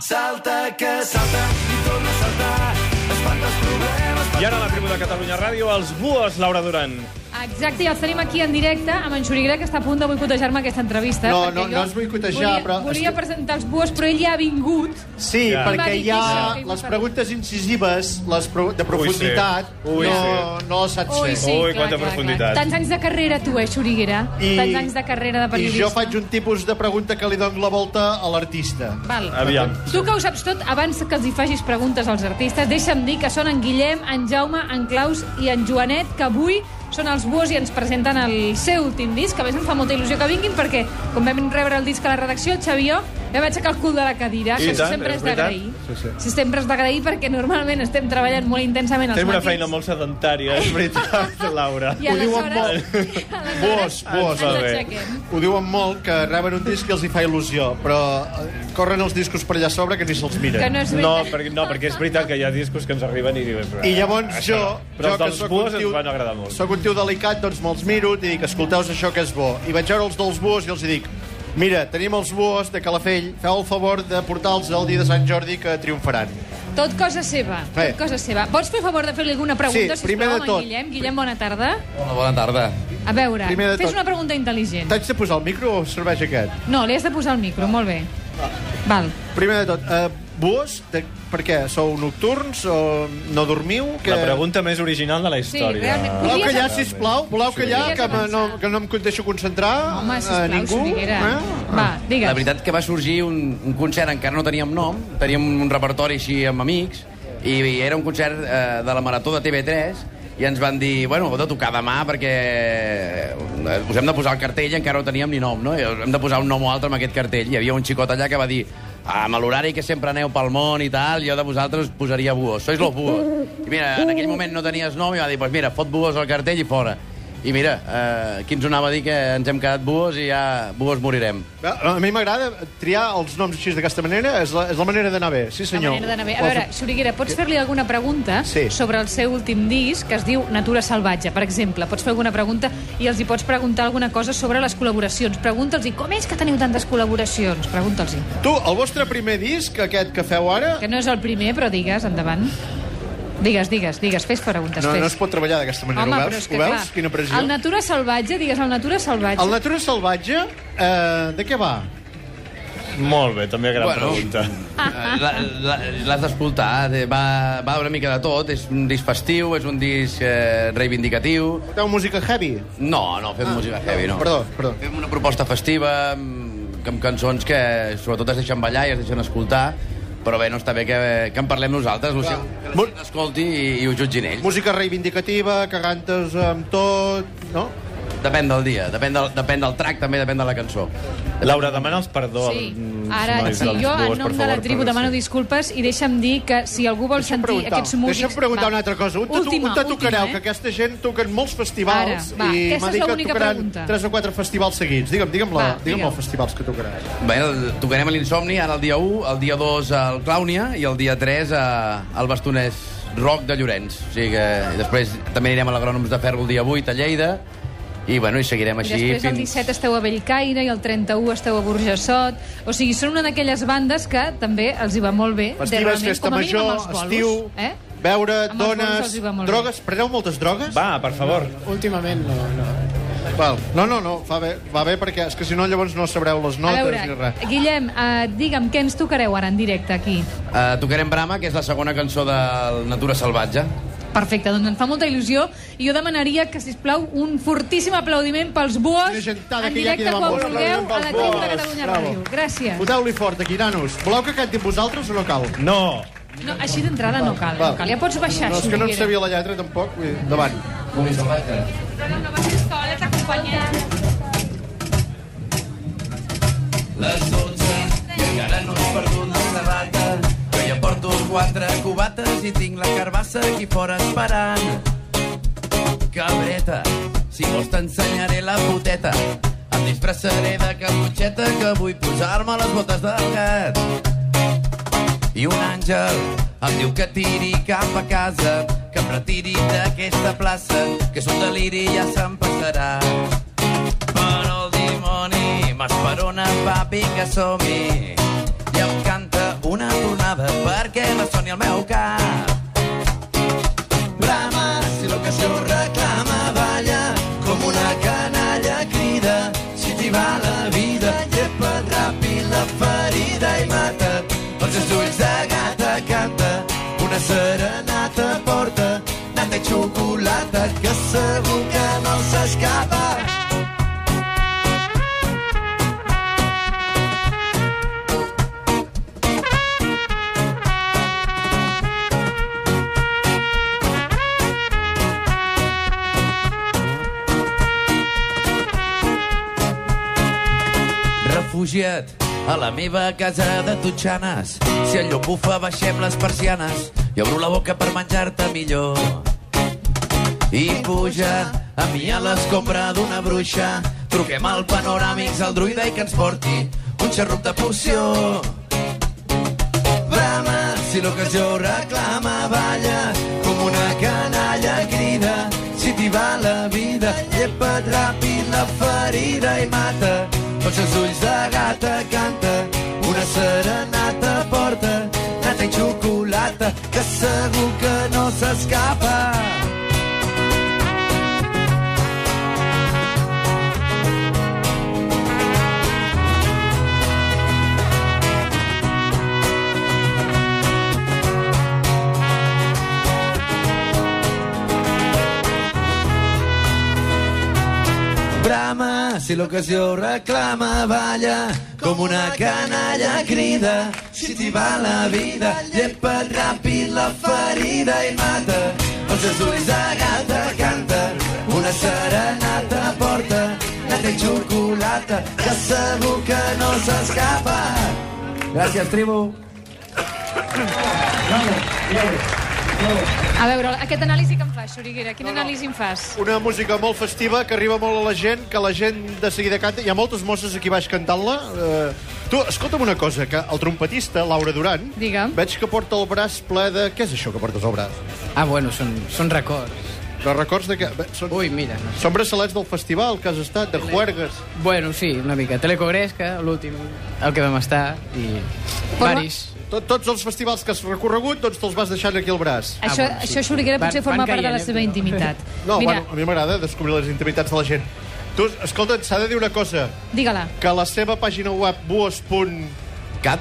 Salta, que salta i torna a saltar. Espanta els problemes. I ara a la tribu de Catalunya Ràdio, els Buos, Laura Duran. Exacte, i els tenim aquí en directe amb en Xuriguera, que està a punt de boicotejar-me aquesta entrevista. No, perquè no, jo no és boicotejar, volia, però- Volia presentar els buos, però ell ja ha vingut. Sí, Ja. Perquè hi que ha hi les preguntes incisives, les pro de profunditat, Ui, sí. no, no les saps Ui, fer. sí, Ui, clar, quanta clar, profunditat. Clar. Tants anys de carrera, tu, eh, Xuriguera? Tants anys de carrera de I periodista. jo faig un tipus de pregunta que li dono la volta a l'artista. Val. Aviam. Tu que ho saps tot, abans que els hi facis preguntes als artistes, deixa'm dir que són en Guillem, en Jaume, en Claus i en Joanet, que avui són els buos i ens presenten el seu últim disc, a més em fa molta il·lusió que vinguin, perquè quan vam rebre el disc a la redacció, Xavier, ja vaig aixecar el cul de la cadira, I que això tant, sempre és és d'agrair. Sí, sí. Sempre és d'agrair perquè normalment estem treballant molt intensament els una matins. feina molt sedentària, és veritat, Laura. I Ho diuen Va bé. aixequem. Ho diuen molt, que reben un disc i els hi fa il·lusió, però eh, corren els discos per allà sobre que ni se'ls miren. Que no és No, perquè, no, perquè és veritat que hi ha discos que ens arriben i... I llavors Això jo. Però jo sóc Buos un ens van agradar molt. Soc un tio delicat, doncs me'ls miro i dic, escolteu això que és bo. I vaig veure els dels buos i els dic, mira, tenim els buos de Calafell, feu el favor de portar-los el dia de Sant Jordi que triomfaran. Tot cosa seva, Bé. tot cosa seva. Pots fer favor de fer-li alguna pregunta, Sí, primer sisplau, de tot. Guillem? Guillem, bona tarda. Hola, bona tarda. A veure, fes tot. una pregunta intel·ligent. T'haig de posar el micro o serveix aquest? No, li has de posar el micro, molt bé. Val. Primer de tot, uh, buos, de, per què? Sou nocturns o no dormiu? Que... La pregunta més original de la història. realment. Voleu callar, sisplau? Voleu callar, Podries que, me, no, que no em deixo concentrar Home, a sisplau, ningú? Xuriguera. Eh? Va, La digues. veritat que va sorgir un, un concert, encara no teníem nom, teníem un repertori així amb amics, i, i era un concert eh, de la Marató de TV3, i ens van dir, bueno, heu de tocar demà perquè eh, us hem de posar el cartell, encara no teníem ni nom, no? I hem de posar un nom o altre amb aquest cartell. Hi havia un xicot allà que va dir amb l'horari que sempre aneu pel món i tal, jo de vosaltres posaria buos. Sois los buos. I mira, en aquell moment no tenies nom i va dir, pues mira, fot buos al cartell i fora. I mira, eh, qui ens ho anava a dir que ens hem quedat buos i ja buos morirem. A mi m'agrada triar els noms així d'aquesta manera, és la, és la manera d'anar bé. Sí, La senyor. manera d'anar bé. A veure, Xuriguera, pots fer-li alguna pregunta Sí. sobre el seu últim disc, que es diu Natura Salvatge, per exemple? Pots fer alguna pregunta i els hi pots preguntar alguna cosa sobre les col·laboracions. Pregunta'ls, com és que teniu tantes col·laboracions? Pregunta'ls. Tu, el vostre primer disc, aquest que feu ara, Que no és el primer, però digues, endavant. Digues, digues, digues, fes preguntes, no, fes. no es pot treballar d'aquesta manera. Home, ho veus? ho veus? clar, Quina pressió. El Natura Salvatge, digues el Natura Salvatge. El Natura Salvatge, eh, de què va? Molt bé, també gran Bueno. pregunta. La- la- L'has d'escoltar, eh, va, va una mica de tot. És un disc festiu, és un disc eh, reivindicatiu. Feu música heavy? No, no, fem música heavy, no. Perdó, perdó. Fem una proposta festiva, amb, amb cançons que sobretot es deixen ballar i es deixen escoltar, però bé, no està bé que, que en parlem nosaltres, Lucià. Que la gent escolti i, i ho jutgin ells. Música reivindicativa, que cantes amb tot, no? Depèn del dia, depèn del, depèn del track, també depèn de la cançó. Laura, demana'ls perdó Sí, als ara nois sí, dels jo en nom per de la favor, tribu però demano sí. disculpes i deixa'm dir que si algú vol Deixa'm sentir preguntar, aquests músics... deixa'm preguntar Va. una altra cosa. On te, última, última, tocareu? eh? Que aquesta gent toca en molts festivals Ara, va, i aquesta m'ha és dit que l'única tocaran pregunta. tres o quatre festivals seguits. Digue'm, digue'm, la, Va, digue'm digue'm. els festivals que tocaràs. Bé, el, tocarem a l'Insomni, ara el dia 1, el dia 2 al Clàunia i el dia 3 a, al Bastonès Roc de Llorenç. O sigui que i després també anirem a l'Agrònoms de Ferro el dia 8 a Lleida i, bueno, i seguirem I així després el fins... 17 esteu a Bellcaire i el 31 esteu a Burjassot. O sigui, són una d'aquelles bandes que també els hi va molt bé. de Festives, festa major, bolos, estiu, Eh? beure, Amb dones, drogues. Preneu moltes drogues? Va, per favor. Últimament no, no. Val. No, no, no, va bé, va bé perquè és que si no llavors no sabreu les notes veure, ni res. Guillem, uh, digue'm, què ens tocareu ara en directe aquí? Uh, tocarem Brama, que és la segona cançó del Natura Salvatge. Perfecte, doncs em fa molta il·lusió i jo demanaria que, si plau un fortíssim aplaudiment pels gentada en que hi ha aquí directe davant. quan vulgueu a la tribu de. Catalunya Bravo. Ràdio. Gràcies. Foteu-li fort aquí, nanos. Voleu que canti amb vosaltres o no cal? No. No, així d'entrada no cal, no cal. Ja pots baixar, No, és que no em Xuriguera. sabia la lletra tampoc. Vull dir, Davant. No, no, vas a escola, t'acompanyem. Les 12 i quatre cubates i tinc la carbassa aquí fora esperant. Cabreta, si vols t'ensenyaré la puteta. Em disfressaré de caputxeta que vull posar-me les botes del gat. I un àngel em diu que tiri cap a casa, que em retiri d'aquesta plaça, que és un deliri i ja se'm passarà. Però el dimoni m'esperona, papi, que som-hi. I em canta una soni al meu cap. Brama, si l'ocasió reclama, balla com una canalla crida. Si t'hi va la vida, llepa't ràpid la ferida i mata't. Els ulls de gata canta, una serenata porta, nata i xocolata, que segur que no s'escapa. Refugia't a la meva casa de Tutxanes. Si el llop bufa, baixem les persianes i obro la boca per menjar-te millor. I puja a mi a l'escombra d'una bruixa. Truquem al panoràmics al druida i que ens porti un xarrup de poció. Brama, si l'ocasió reclama, balla com una canalla crida. Si t'hi va la vida, llepa't ràpid la ferida i mata. Els seus ulls de gata canta, una serenata porta, nata i xocolata, que segur que no s'escapa. Si l'ocasió reclama, balla com una canalla crida. Si t'hi va la vida, llepa't ràpid la ferida i mata. Els seus ulls de gata canta, una serenata porta, nata i xocolata, que segur que no s'escapa. Gràcies, tribu. A veure, aquest anàlisi que em fas, Xuriguera, quin anàlisi em fas? Una música molt festiva que arriba molt a la gent, que la gent de seguida canta. Hi ha moltes mosses aquí baix cantant-la. Uh, tu, escolta'm una cosa, que el trompetista, Laura Duran, Digue'm. veig que porta el braç ple de... Què és això que portes al braç? Ah, bueno, són, són records. De records de què? Bé, Són, Ui, mira. No sé. són braçalets del festival que has estat, de juergues. Bueno, sí, una mica. Telecogresca, l'últim, el que vam estar, i Però- varis. Tot, tots els festivals que has recorregut, doncs te'ls vas deixant aquí al braç. Això, bueno, sí. això Xuriguera, Van- potser forma van part de la caient, seva eh? intimitat. No, Mira, bueno, a mi m'agrada descobrir les intimitats de la gent. Tu, escolta, s'ha de dir una cosa, digue-la. que a la seva pàgina web buos.cat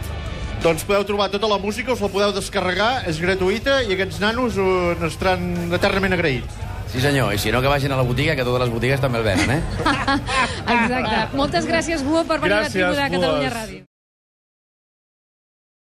doncs podeu trobar tota la música, us la podeu descarregar, és gratuïta i aquests nanos uh, n'estaran eternament agraïts. Sí, senyor. I si no, que vagin a la botiga, que totes les botigues també el venen, eh? Exacte. Moltes gràcies, Buo, per venir a la Gràcies, tribu de Catalunya. Ràdio.